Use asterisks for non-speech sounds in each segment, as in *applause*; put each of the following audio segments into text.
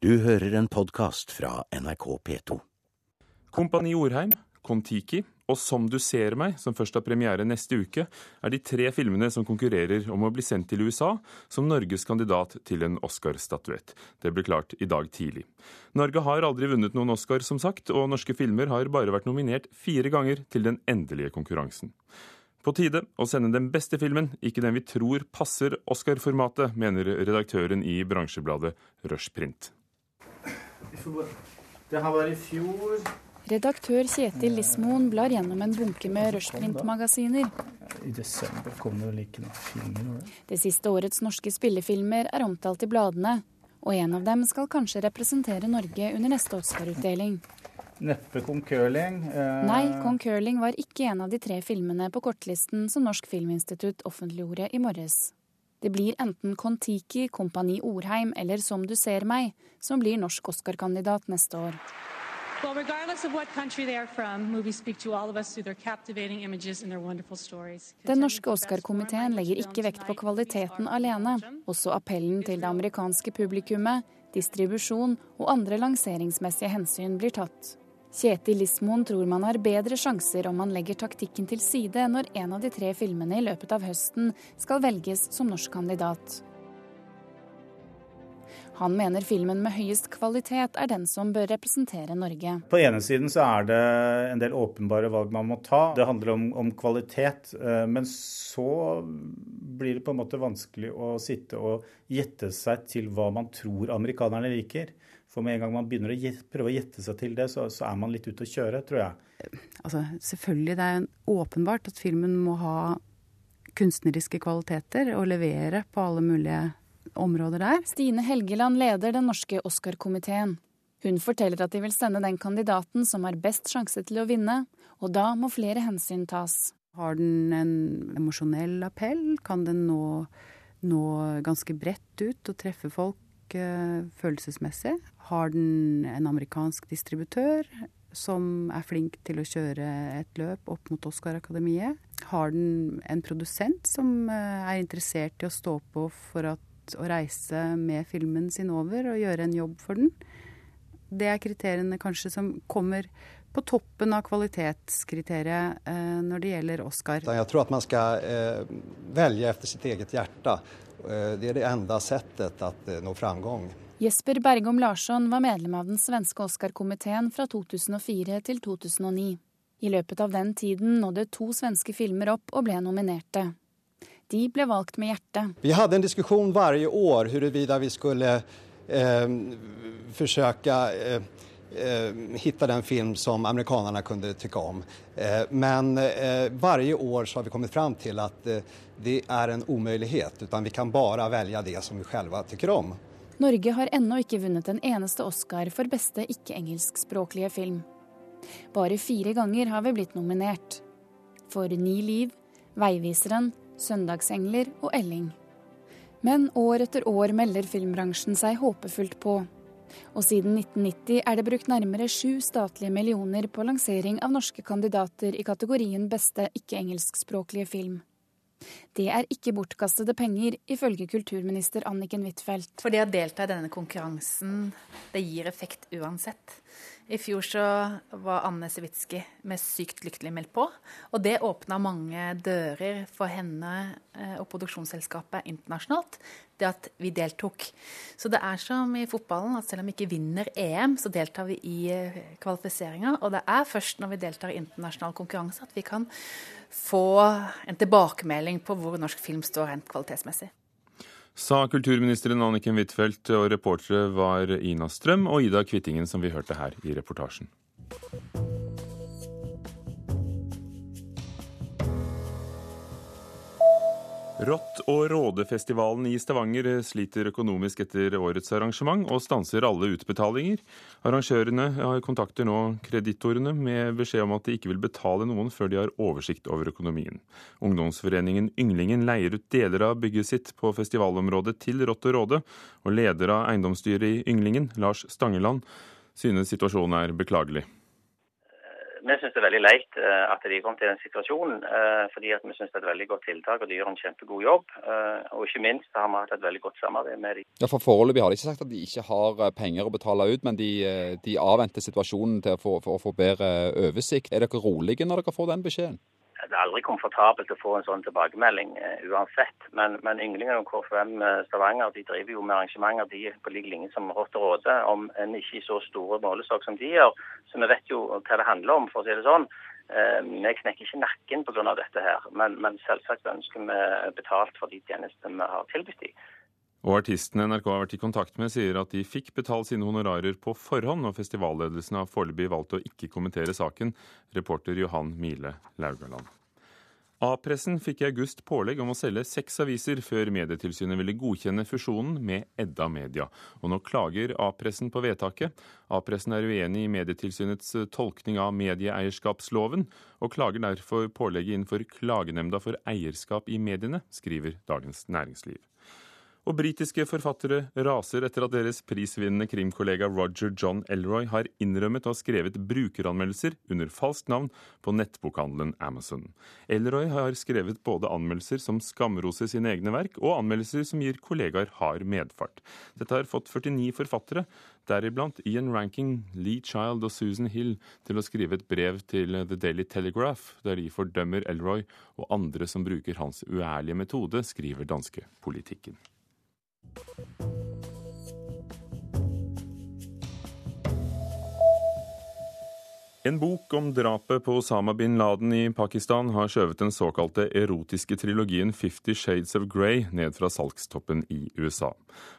Du hører en podkast fra NRK P2. Kompani Orheim, Kon-Tiki og Som du ser meg, som først har premiere neste uke, er de tre filmene som konkurrerer om å bli sendt til USA som Norges kandidat til en Oscar-statuett. Det ble klart i dag tidlig. Norge har aldri vunnet noen Oscar, som sagt, og norske filmer har bare vært nominert fire ganger til den endelige konkurransen. På tide å sende den beste filmen, ikke den vi tror passer Oscar-formatet, mener redaktøren i bransjebladet Rushprint. Det her var i fjor Redaktør Kjetil Lismoen blar gjennom en bunke med rushprint-magasiner. I desember kom det vel ikke noen filmer? Det siste årets norske spillefilmer er omtalt i bladene, og en av dem skal kanskje representere Norge under neste Oscar-utdeling. Neppe Kong Curling. Eh... Nei, Kong Curling var ikke en av de tre filmene på kortlisten som Norsk Filminstitutt offentliggjorde i morges. Det blir enten Kon-Tiki, Kompani Orheim eller Som du ser meg som blir norsk Oscar-kandidat neste år. Well, from. Den norske Oscar-komiteen legger ikke vekt på kvaliteten alene. Også appellen til det amerikanske publikummet, distribusjon og andre lanseringsmessige hensyn blir tatt. Kjetil Lismoen tror man har bedre sjanser om man legger taktikken til side når en av de tre filmene i løpet av høsten skal velges som norsk kandidat. Han mener filmen med høyest kvalitet er den som bør representere Norge. På ene siden så er det en del åpenbare valg man må ta. Det handler om, om kvalitet. Eh, men så blir det på en måte vanskelig å sitte og gjette seg til hva man tror amerikanerne liker. For med en gang man begynner å gjette, prøve å gjette seg til det, så, så, er man litt ute å kjøre, tror jeg. Altså, selvfølgelig, det er åpenbart at filmen må ha kunstneriske kvaliteter og levere på alle mulige områder der. Stine Helgeland leder den norske Oscar-komiteen. Hun forteller at de vil sende den kandidaten som har best sjanse til å vinne, og da må flere hensyn tas. Har den en emosjonell appell? Kan den nå, nå ganske bredt ut og treffe folk uh, følelsesmessig? Har den en amerikansk distributør som er flink til å kjøre et løp opp mot Oscar-akademiet? Har den en produsent som uh, er interessert i å stå på for at å reise med filmen sin over og gjøre en jobb for den. Det er kriteriene kanskje som kommer på toppen av kvalitetskriteriet eh, når det gjelder Oscar. Jeg tror at man skal eh, velge etter sitt eget hjerte. Eh, det er det enda settet å eh, nå framgang. Jesper Bergom Larsson var medlem av den svenske Oscar-komiteen fra 2004 til 2009. I løpet av den tiden nådde to svenske filmer opp og ble nominerte de ble valgt med hjertet. Vi hadde en diskusjon hver år hvorvidt vi skulle eh, forsøke eh, hitta den film som amerikanerne kunne tykke om. Eh, men eh, varje år så har vi kommet fram til at eh, det er en. Utan vi kan bare velge det som vi selv tykker om. Norge har ennå ikke vunnet en eneste Oscar for beste ikke-engelskspråklige film. Bare fire ganger har vi blitt nominert. For Ni liv, Veiviseren, Søndagsengler og Elling. Men år etter år melder filmbransjen seg håpefullt på. Og siden 1990 er det brukt nærmere sju statlige millioner på lansering av norske kandidater i kategorien beste ikke-engelskspråklige film. Det er ikke bortkastede penger, ifølge kulturminister Anniken Huitfeldt. For det å delta i denne konkurransen, det gir effekt uansett. I fjor så var Anne Sewitsky med Sykt lykkelig meldt på. Og det åpna mange dører for henne eh, og produksjonsselskapet internasjonalt. Det at vi deltok. Så det er som i fotballen, at selv om vi ikke vinner EM, så deltar vi i eh, kvalifiseringa. Og det er først når vi deltar i internasjonal konkurranse at vi kan få en tilbakemelding på hvor norsk film står rent kvalitetsmessig sa kulturministeren Anniken Huitfeldt, og reportere var Ina Strøm og Ida Kvittingen, som vi hørte her i reportasjen. Rått- og Rådefestivalen i Stavanger sliter økonomisk etter årets arrangement, og stanser alle utbetalinger. Arrangørene kontakter nå kreditorene med beskjed om at de ikke vil betale noen før de har oversikt over økonomien. Ungdomsforeningen Ynglingen leier ut deler av bygget sitt på festivalområdet til Rått og Råde, og leder av eiendomsstyret i Ynglingen, Lars Stangeland, synes situasjonen er beklagelig. Vi syns det er veldig leit eh, at de kom til den situasjonen. Eh, fordi at vi syns det er et veldig godt tiltak, og de gjør en kjempegod jobb. Og ikke minst har vi hatt et veldig godt samarbeid med dem. Ja, for Foreløpig har de ikke sagt at de ikke har penger å betale ut, men de, de avventer situasjonen til å få, for å få bedre oversikt. Er dere rolige når dere får den beskjeden? Det er aldri komfortabelt å få en sånn tilbakemelding uh, uansett. Men, men ynglingene om KFM uh, Stavanger de driver jo med arrangementer de på lik linje som Rått og Råde, om en ikke i så store målestokk som de gjør. Så vi vet jo hva det handler om, for å si det sånn. Uh, knekker ikke nakken pga. dette her, men, men, selvsagt ønsker vi betalt for de tjenestene vi har tilbudt dem. Og artistene NRK har vært i kontakt med, sier at de fikk betalt sine honorarer på forhånd, og festivalledelsen har foreløpig valgt å ikke kommentere saken. Reporter Johan Mile Laugaland. A-pressen fikk i august pålegg om å selge seks aviser før Medietilsynet ville godkjenne fusjonen med Edda Media. Og nå klager A-pressen på vedtaket. A-pressen er uenig i Medietilsynets tolkning av medieeierskapsloven, og klager derfor pålegget innenfor Klagenemnda for eierskap i mediene, skriver Dagens Næringsliv. Og britiske forfattere raser etter at deres prisvinnende krimkollega Roger John Elroy har innrømmet å ha skrevet brukeranmeldelser under falskt navn på nettbokhandelen Amazon. Elroy har skrevet både anmeldelser som skamroser sine egne verk, og anmeldelser som gir kollegaer hard medfart. Dette har fått 49 forfattere, deriblant Ian Ranking, Lee Child og Susan Hill, til å skrive et brev til The Daily Telegraph, der de fordømmer Elroy og andre som bruker hans uærlige metode, skriver danske Politikken. En bok om drapet på Osama bin Laden i Pakistan har skjøvet den såkalte erotiske trilogien Fifty Shades of Grey ned fra salgstoppen i USA.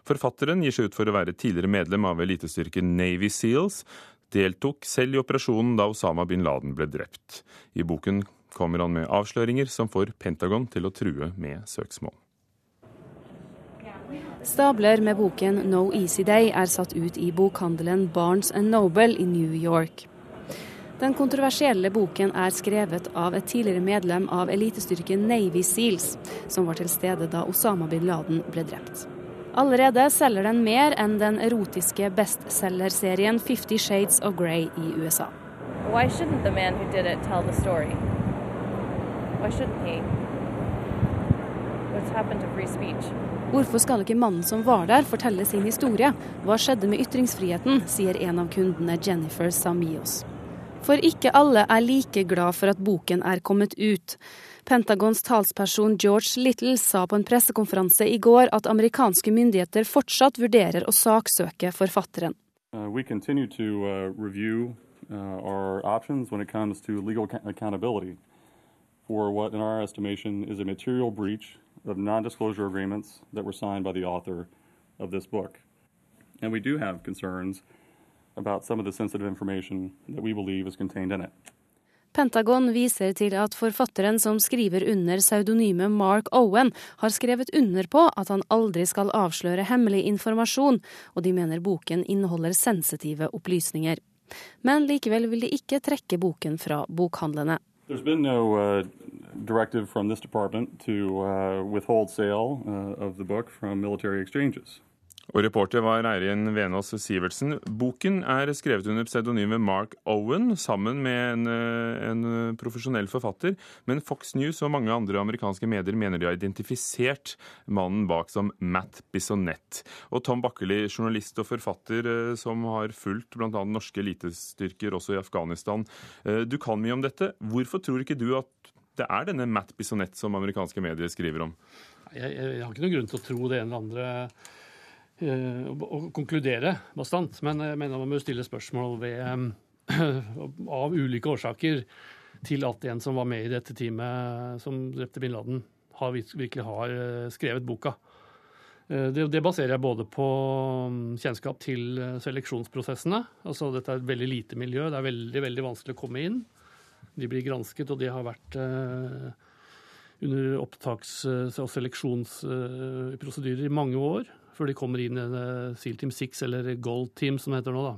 Forfatteren gir seg ut for å være tidligere medlem av elitestyrken Navy Seals, deltok selv i operasjonen da Osama bin Laden ble drept. I boken kommer han med avsløringer som får Pentagon til å true med søksmål. Stabler med boken 'No Easy Day' er satt ut i bokhandelen Barnes Noble i New York. Den kontroversielle boken er skrevet av et tidligere medlem av elitestyrken Navy Seals, som var til stede da Osama bin Laden ble drept. Allerede selger den mer enn den erotiske bestselgerserien 'Fifty Shades of Grey' i USA. Why shouldn't the man who did it tell the story? Why shouldn't he? What's happened to free speech? Hvorfor skal ikke mannen som var der, fortelle sin historie? Hva skjedde med ytringsfriheten, sier en av kundene Jennifer Samios. For ikke alle er like glad for at boken er kommet ut. Pentagons talsperson George Little sa på en pressekonferanse i går at amerikanske myndigheter fortsatt vurderer å saksøke forfatteren. Uh, we continue to uh, review uh, our options when it comes to legal accountability for what, in our estimation, is a material breach of non-disclosure agreements that were signed by the author of this book. And we do have concerns about some of the sensitive information that we believe is contained in it. Pentagon viser til at forfatteren som skriver under pseudonymet Mark Owen, har skrevet under på at han aldri skal avsløre hemmelig informasjon, og de mener boken inneholder sensitive opplysninger. Men likevel vil de ikke trekke boken fra bokhandlene. There's been no uh, directive from this department to uh, withhold sale uh, of the book from military exchanges. Og reporter var Eirin Venås Sivertsen. Boken er skrevet under pseudonymet Mark Owen sammen med en, eh, en, profesjonell forfatter, men Fox News og mange andre amerikanske medier mener de har identifisert mannen bak som Matt Bissonette. Og Tom Bakkeli, journalist og forfatter eh, som har fulgt bl.a. norske elitestyrker også i Afghanistan. Eh, du kan mye om dette. Hvorfor tror ikke du at det er denne Matt Bissonette som amerikanske medier skriver om? Jeg, jeg, jeg har ikke noen grunn til å tro det ene eller andre Eh, å konkludere bastant. Men jeg mener man må stille spørsmål ved, *clears throat* av ulike årsaker til at en som var med i dette teamet som drepte bin Laden, har, virkelig har eh, skrevet boka. Eh, det, det, baserer jeg både på mm, kjennskap til seleksjonsprosessene. altså Dette er et veldig lite miljø, det er veldig, veldig vanskelig å komme inn. De blir gransket, og de har vært under opptaks- og seleksjonsprosedyrer i mange år før de kommer inn i SEAL Team 6, eller Gold Team som det heter nå. da.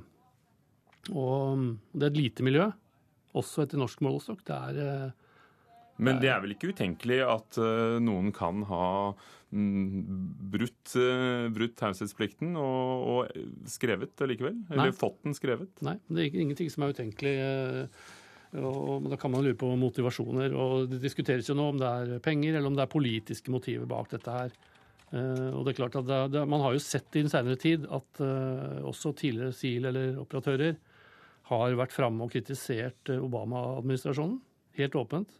Og det er et lite miljø, også etter norsk målestokk. Det er eh, men det er vel ikke utenkelig at uh, noen kan ha mm, brutt, uh, brutt taushetsplikten og, og, skrevet allikevel? Eller Nei. fått den skrevet? Nei, det er ingenting som er utenkelig. Og da kan man lure på motivasjoner. og Det diskuteres jo nå om det er penger eller om det er politiske motiver bak dette her. Eh, og det er klart at det, det, Man har jo sett i den senere tid at uh, også tidligere SIL- eller operatører har vært framme og kritisert Obama-administrasjonen, helt åpent,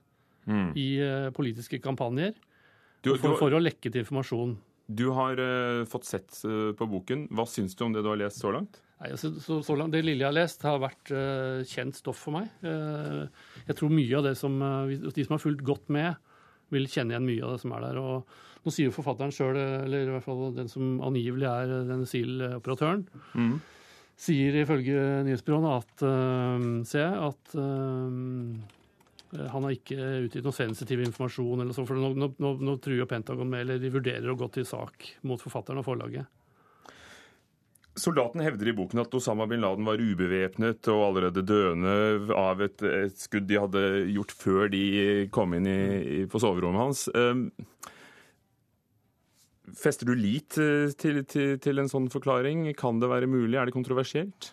mm. i uh, politiske kampanjer du, for, for, å lekke til informasjon. Du har uh, fått sett på boken. Hva syns du om det du har lest så langt? Nei, altså, så, så langt, Det lille jeg har lest, har vært uh, kjent stoff for meg. Uh, jeg tror mye av det som uh, de som har fulgt godt med, vil kjenne igjen mye av det som er der. og Nå sier jo forfatteren sjøl, eller i hvert fall den som angivelig er den SIL-operatøren, mm. sier ifølge nyhetsbyråene at se, at han har ikke utgitt noe sensitiv informasjon. eller så, for Nå, nå, nå truer Pentagon med, eller de vurderer å gå til sak mot forfatteren og forlaget. Soldaten hevder i boken at Osama bin Laden var ubevæpnet og allerede døende av et, et, skudd de hadde gjort før de kom inn i, i, på soverommet hans. Um, fester du lit eh, til, til, til, en sånn forklaring? Kan det være mulig? Er det kontroversielt?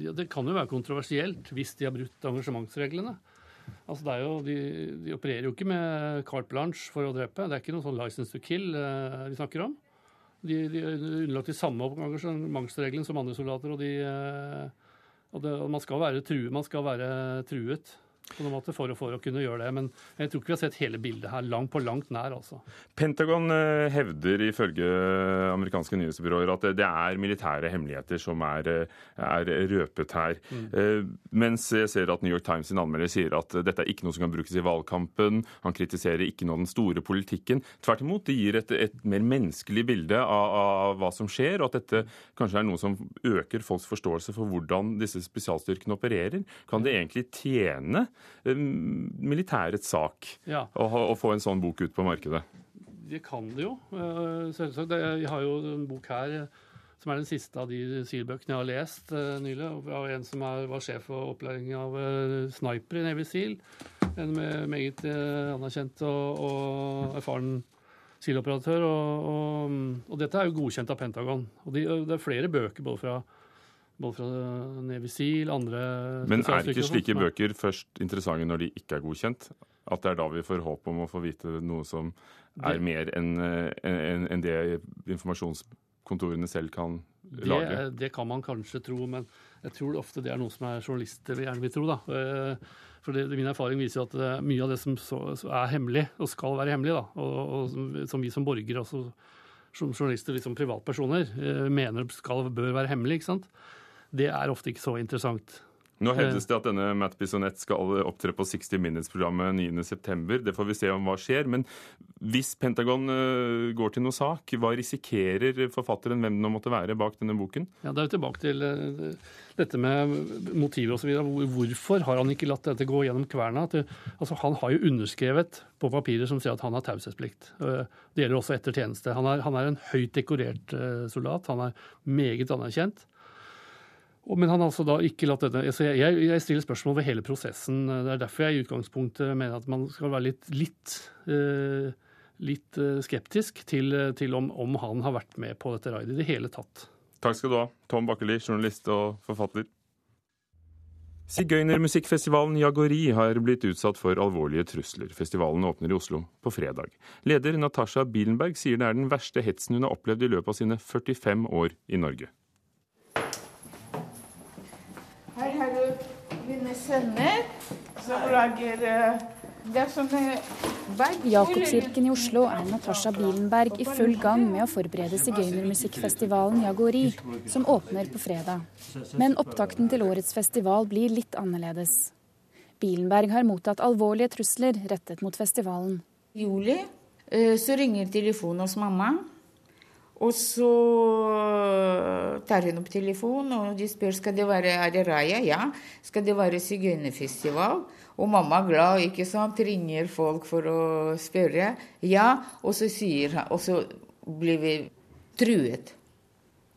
Ja, Det kan jo være kontroversielt hvis de har brutt engasjementsreglene. Altså jo, de, de opererer jo ikke med carte blanche for å drepe. Det er ikke noe sånn license to kill eh, vi snakker om. De, de er underlagt de samme engasjementsreglene som andre soldater. Og, de, eh, og det, man, skal true, man skal være truet på noen måte for, for, å kunne gjøre det. Men jeg tror ikke vi har sett hele bildet her langt på langt nær. altså. Pentagon eh, hevder ifølge amerikanske nyhetsbyråer at det er militære hemmeligheter som er, eh, er røpet her. Mm. Uh, mens jeg ser at New York Times sin anmelder sier at dette er ikke noe som kan brukes i valgkampen. Han kritiserer ikke noe av den store politikken. Tvert imot, det gir et, et mer menneskelig bilde av, av, hva som skjer, og at dette kanskje er noe som øker folks forståelse for hvordan disse spesialstyrkene opererer. Kan det egentlig tjene Eh, militærets sak ja. å, å, få en sånn bok ut på markedet? Det kan det jo, eh, selvsagt. Jeg har jo en bok her eh, som er den siste av de SIL-bøkene jeg har lest nylig. Av en som er, var sjef for opplæring av Sniper snipere i Navy SEAL. En meget anerkjent og, og erfaren SIL-operatør. Og, og, og, dette er jo godkjent av Pentagon. Og de, det er flere bøker både fra både fra Navy Seal, andre Men er ikke slike bøker først interessante når de ikke er godkjent? At det er da vi får håp om å få vite noe som er mer enn en, en det informasjonskontorene selv kan lage? Det, det, kan man kanskje tro, men jeg tror ofte det er noe som er journalister vi gjerne vil tro. da. Eh, for det, Min erfaring viser at mye av det som er hemmelig, og skal være hemmelig, da, og, og som vi som borgere, altså som journalister, liksom privatpersoner, eh, mener skal, bør være hemmelig. ikke sant? Det er ofte ikke så interessant. Nå hevdes det at denne Matt Bissonette skal opptre på 60 Minutes-programmet 9.9. Det får vi se om hva skjer. Men hvis Pentagon eh, går til noe sak, hva risikerer forfatteren, hvem det nå måtte være, bak denne boken? Ja, Det er jo tilbake til eh, dette med motivet osv. Hvorfor har han ikke latt dette gå gjennom kverna? Altså, han har jo underskrevet på papirer som sier at han har taushetsplikt. Eh, det gjelder også etter tjeneste. Han er, han er en høyt dekorert soldat. Han er meget anerkjent. Men han har altså da ikke latt dette altså jeg, jeg, stiller spørsmål ved hele prosessen. Det er derfor jeg i utgangspunktet mener at man skal være litt, litt, uh, litt uh, skeptisk til, til om, om, han har vært med på dette raidet i det hele tatt. Takk skal du ha, Tom Bakkeli, journalist og forfatter. Sigøynermusikkfestivalen Jagori har blitt utsatt for alvorlige trusler. Festivalen åpner i Oslo på fredag. Leder Natasha Bilenberg sier det er den verste hetsen hun har opplevd i løpet av sine 45 år i Norge. Sønner som lager eh, det er sånne Jakobskirken i Oslo er Natasha Bielenberg i full gang med å forberede sigøynermusikkfestivalen Jagori, som åpner på fredag. Men opptakten til årets festival blir litt annerledes. Bielenberg har mottatt alvorlige trusler rettet mot festivalen. I juli eh, så ringer telefonen hos mamma. Og så tar hun opp telefonen, og de spør skal det være er det. Ja. Skal det være sigøynerfestival? Og mamma er glad, ikke sant? Ringer folk for å spørre. Ja. Og så sier han Og så blir vi truet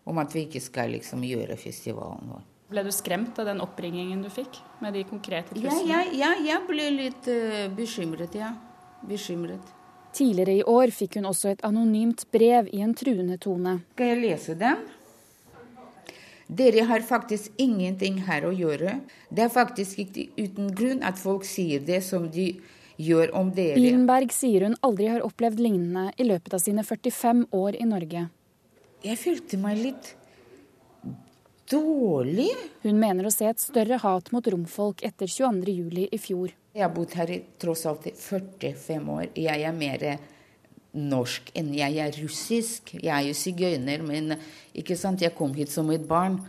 om at vi ikke skal liksom gjøre festivalen vår. Ble du skremt av den oppringingen du fikk med de konkrete truslene? Ja, ja, ja, jeg ble litt uh, bekymret, ja. Bekymret. Tidligere i år fikk hun også et anonymt brev i en truende tone. Skal jeg lese den? Dere har faktisk ingenting her å gjøre. Det er faktisk ikke uten grunn at folk sier det som de gjør om dere. Bilenberg sier hun aldri har opplevd lignende i løpet av sine 45 år i Norge. Jeg følte meg litt dårlig. Hun mener å se et større hat mot romfolk etter 22.07. i fjor. Jeg har bodd her i tross alt 45 år. Jeg er mer norsk enn jeg er russisk. Jeg er jo sigøyner, men ikke sant? jeg kom hit som et barn.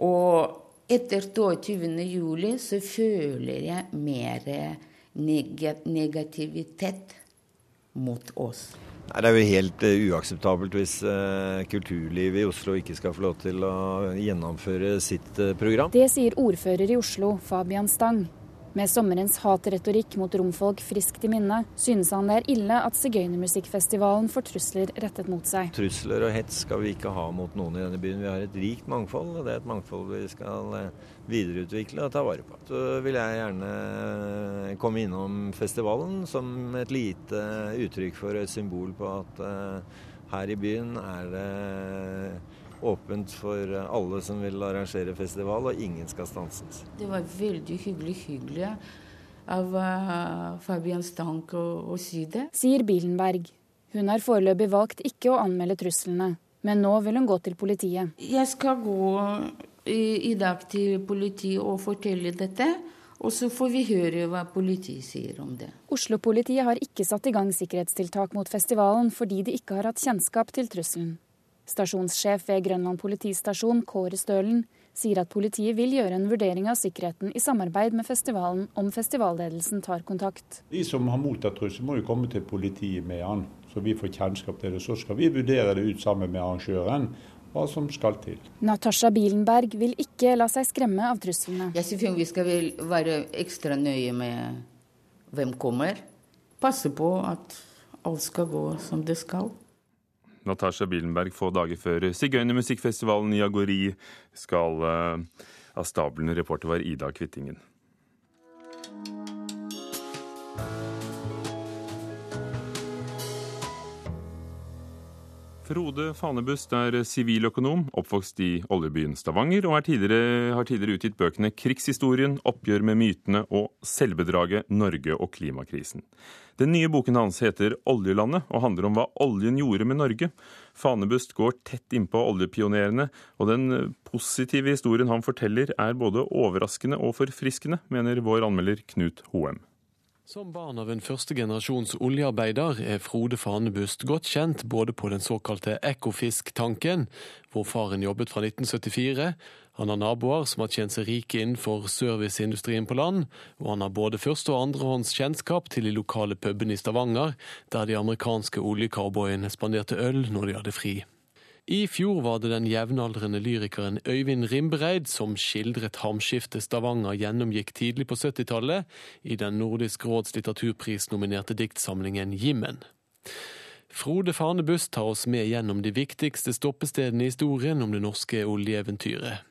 Og etter 22. juli så føler jeg mer negativitet mot oss. Nei, Det er jo helt uh, uakseptabelt hvis uh, kulturlivet i Oslo ikke skal få lov til å gjennomføre sitt uh, program. Det sier ordfører i Oslo, Fabian Stang. Med sommerens hatretorikk mot romfolk friskt i minne, synes han det er ille at sigøynermusikkfestivalen får trusler rettet mot seg. Trusler og hets skal vi ikke ha mot noen i denne byen. Vi har et rikt mangfold, og det er et mangfold vi skal eh, videreutvikle og ta vare på. Så vil jeg gjerne eh, komme innom festivalen som et lite uttrykk for et symbol på at uh, her i byen er det åpent for alle som vil arrangere festival, og ingen skal stanses. Det var veldig hyggelig, hyggelig av uh, Fabian Stank å, å, si det. Sier Bilenberg. Hun har foreløpig valgt ikke å anmelde truslene, men nå vil hun gå til politiet. Jeg skal gå i, i dag til politiet og fortelle dette. Og så får vi høre hva politiet sier om det. Oslo-politiet har ikke satt i gang sikkerhetstiltak mot festivalen fordi de ikke har hatt kjennskap til trusselen. Stasjonssjef ved Grønland politistasjon, Kåre Stølen, sier at politiet vil gjøre en vurdering av sikkerheten i samarbeid med festivalen om festivalledelsen tar kontakt. De som har mottatt trussel, må jo komme til politiet med han, så vi får kjennskap til det. Så skal vi vurdere det ut sammen med arrangøren hva som skal til. Natasha Bilenberg vil ikke la seg skremme av truslene. Jeg synes vi skal være ekstra nøye med hvem kommer. Passe på at alt skal gå som det skal. Natasha Billenberg få dager før sigøynermusikkfestivalen i Agori skal uh, av stabelen. Reporter var Ida Kvittingen. Frode Fanebust er siviløkonom, oppvokst i oljebyen Stavanger, og tidligere, har tidligere utgitt bøkene 'Krigshistorien', 'Oppgjør med mytene' og 'Selvbedraget Norge og klimakrisen'. Den nye boken hans heter 'Oljelandet' og handler om hva oljen gjorde med Norge. Fanebust går tett innpå oljepionerene, og den positive historien han forteller er både overraskende og forfriskende, mener vår anmelder Knut Hoem. Som barn av en førstegenerasjons oljearbeider er Frode Fanebust godt kjent både på den såkalte Ekofisk-tanken, hvor faren jobbet fra 1974, han har naboer som har tjent seg rike innenfor serviceindustrien på land, og han har både første- og andrehånds kjennskap til de lokale pubene i Stavanger, der de amerikanske oljecowboyene spanderte øl når de hadde fri. I fjor var det den jevnaldrende lyrikeren Øyvind Rimbreid som skildret hamskiftet Stavanger gjennomgikk tidlig på 70-tallet i den Nordisk råds litteraturprisnominerte diktsamlingen Jimmen. Frode Farnebuss tar oss med gjennom de viktigste stoppestedene i historien om det norske oljeeventyret.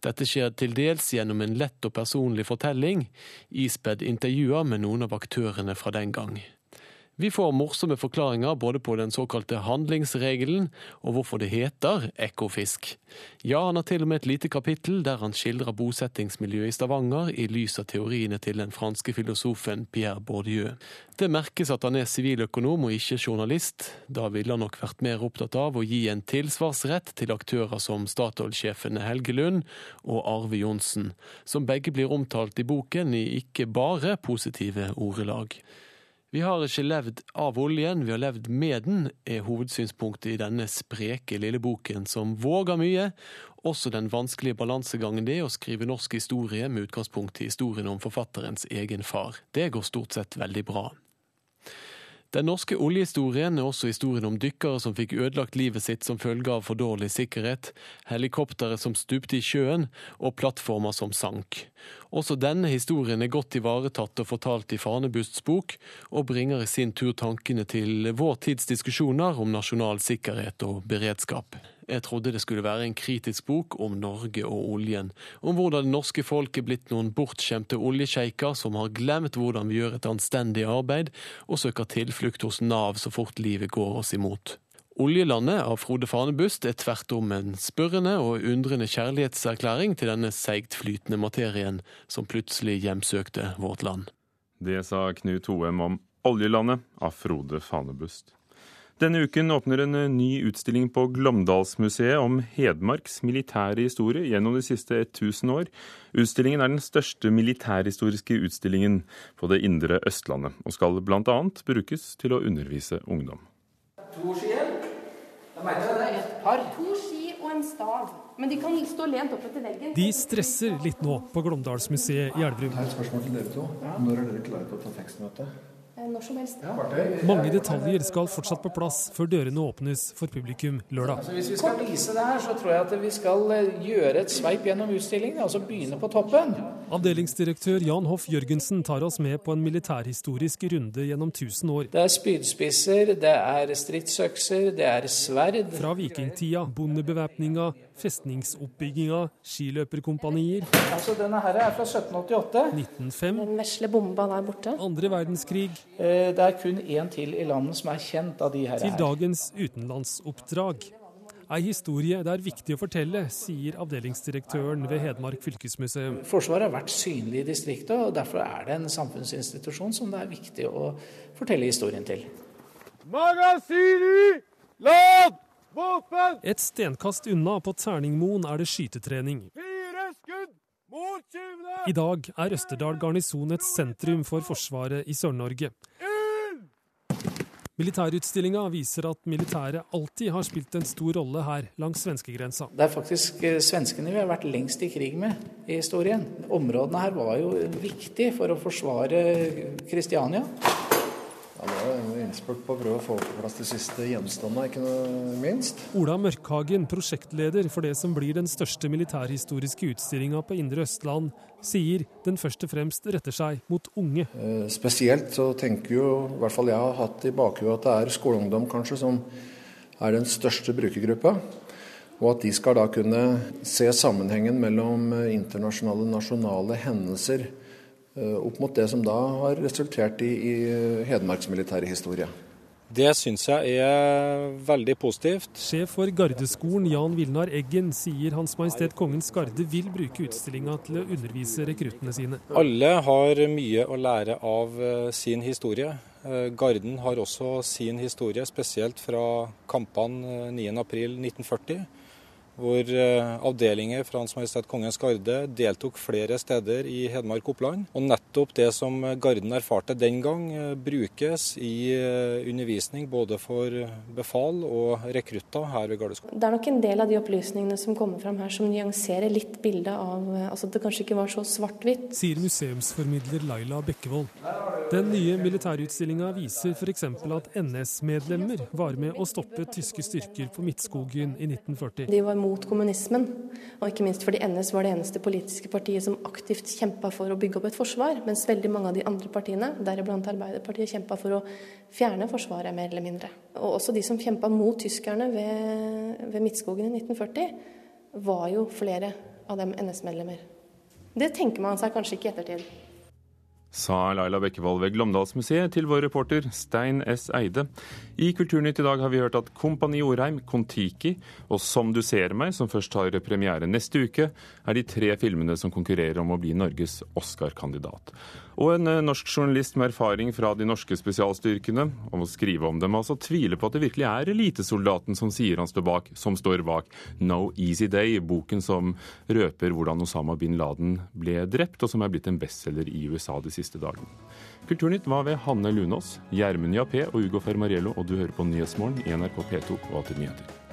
Dette skjer til dels gjennom en lett og personlig fortelling, ispedd intervjuer med noen av aktørene fra den gang. Vi får morsomme forklaringer både på den såkalte handlingsregelen og hvorfor det heter Ekofisk. Ja, han har til og med et lite kapittel der han skildrer bosettingsmiljøet i Stavanger i lys av teoriene til den franske filosofen Pierre Bourdieu. Det merkes at han er siviløkonom og ikke journalist. Da ville han nok vært mer opptatt av å gi en tilsvarsrett til aktører som Statoil-sjefene Helge Lund og Arve Johnsen, som begge blir omtalt i boken i ikke bare positive ordelag. Vi har ikke levd av oljen, vi har levd med den, er hovedsynspunktet i denne spreke lille boken, som våger mye. Også den vanskelige balansegangen det er å skrive norsk historie med utgangspunkt i historien om forfatterens egen far. Det går stort sett veldig bra. Den norske oljehistorien er også historien om dykkere som fikk ødelagt livet sitt som følge av for dårlig sikkerhet, helikoptre som stupte i sjøen og plattformer som sank. Også denne historien er godt ivaretatt og fortalt i Fanebusts bok, og bringer i sin tur tankene til vår tids diskusjoner om nasjonal sikkerhet og beredskap. Jeg trodde det skulle være en kritisk bok om Norge og oljen. Om hvordan det norske folk er blitt noen bortskjemte oljesjeiker som har glemt hvordan vi gjør et anstendig arbeid, og søker tilflukt hos Nav så fort livet går oss imot. Oljelandet av Frode Fanebust er tvert om en spørrende og undrende kjærlighetserklæring til denne seigtflytende materien som plutselig hjemsøkte vårt land. Det sa Knut Hoem om Oljelandet av Frode Fanebust. Denne uken åpner en ny utstilling på Glåmdalsmuseet om Hedmarks militære historie gjennom de siste 1000 år. Utstillingen er den største militærhistoriske utstillingen på det indre Østlandet, og skal bl.a. brukes til å undervise ungdom. To skier. Jeg mener det er ett par. To ski og en stav. Men de kan stå lent opp etter veggen. De stresser litt nå på Glåmdalsmuseet i Elverum. Jeg har et spørsmål til dere to. Når er dere klare til å ta tekstmøte? Når som helst. Mange detaljer skal fortsatt på plass før dørene åpnes for publikum lørdag. Altså, hvis vi skal vise det her, så tror jeg at vi skal eh, gjøre et sveip gjennom utstillingen. Altså begynne på toppen. Avdelingsdirektør Jan Hoff Jørgensen tar oss med på en militærhistorisk runde gjennom 1000 år. Det er spydspisser, det er stridsøkser, det er sverd. Fra vikingtida, bondebevæpninga, festningsoppbygginga, skiløperkompanier, Altså Denne her er fra 1788. 1905, Den vesle bomba der borte. andre verdenskrig Eh, Det er kun én til i landet som er kjent av de her. til dagens utenlandsoppdrag. Ei historie det er viktig å fortelle, sier avdelingsdirektøren ved Hedmark fylkesmuseum. Forsvaret har vært synlig i distriktet, og derfor er det en samfunnsinstitusjon som det er viktig å fortelle historien til. Magasin i! Lad! Våpen! Et stenkast unna på Terningmoen er det skytetrening. Fire skudd mot tyvene! I dag er Østerdal garnison et sentrum for Forsvaret i Sør-Norge. Militærutstillinga viser at militæret alltid har spilt en stor rolle her langs svenskegrensa. Det er faktisk eh, svenskene vi har vært lengst i krig med i historien. Områdene her var jo viktige for å forsvare Kristiania. Ja, det var en innspurt på å prøve å få på plass de siste gjenstandene, ikke noe minst. Ola Mørkhagen, prosjektleder for det som blir den største militærhistoriske utstillinga på Indre Østland, sier den først og fremst retter seg mot unge. Eh, Spesielt så tenker jo, i hvert fall jeg har hatt i bakhuet, at det er skoleungdom kanskje som er den største brukergruppa. Og at de skal da kunne se sammenhengen mellom eh, internasjonale, nasjonale hendelser opp mot det som da har resultert i, i Hedmarks militære historie. Det syns jeg er veldig positivt. Sjef for Gardeskolen Jan Vilnar Eggen sier Hans Majestet Kongens Garde vil bruke utstillinga til å undervise rekruttene sine. Alle har mye å lære av eh, sin historie. Eh, Garden har også sin historie, spesielt fra kampene eh, 9.4.1940. Hvor eh, avdelinger fra Hans Majestet Kongens Garde deltok flere steder i Hedmark og Oppland. Og nettopp det som Garden erfarte den gang, eh, brukes i eh, undervisning både for befal og rekrutter her ved Gardeskolen. Det er nok en del av de opplysningene som kommer fram her som nyanserer litt bildet av altså at det kanskje ikke var så svart-hvitt. Sier museumsformidler Laila Bekkevold. Den nye militærutstillinga viser f.eks. at NS-medlemmer var med å stoppe tyske styrker på Midtskogen i 1940. De var mot kommunismen, og ikke minst fordi NS var det eneste politiske partiet som aktivt kjempa for å bygge opp et forsvar, mens veldig mange av de andre partiene, deriblant Arbeiderpartiet, kjempa for å fjerne Forsvaret, mer eller mindre. Og også de som kjempa mot tyskerne ved, ved Midtskogen i 1940, var jo flere av dem NS-medlemmer. Det tenker man seg kanskje ikke i ettertid. Sa Laila Bekkevold ved Glåmdalsmuseet til vår reporter Stein S. Eide. I Kulturnytt i dag har vi hørt at Kompani Orheim, Kon-Tiki og Som du ser meg, som først har premiere neste uke, er de tre filmene som konkurrerer om å bli Norges Oscar-kandidat. Og en eh, norsk journalist med erfaring fra de norske spesialstyrkene om å skrive om dem, altså tviler på at det virkelig er elitesoldaten som sier han står bak, som står bak No Easy Day, boken som røper hvordan Osama bin Laden ble drept, og som er blitt en bestselger i USA de siste dagene. Kulturnytt var ved Hanne Lunås, Gjermund Jappé og Ugo Fermariello, og du hører på Nyhetsmorgen i NRK P2 og Alltid nyheter.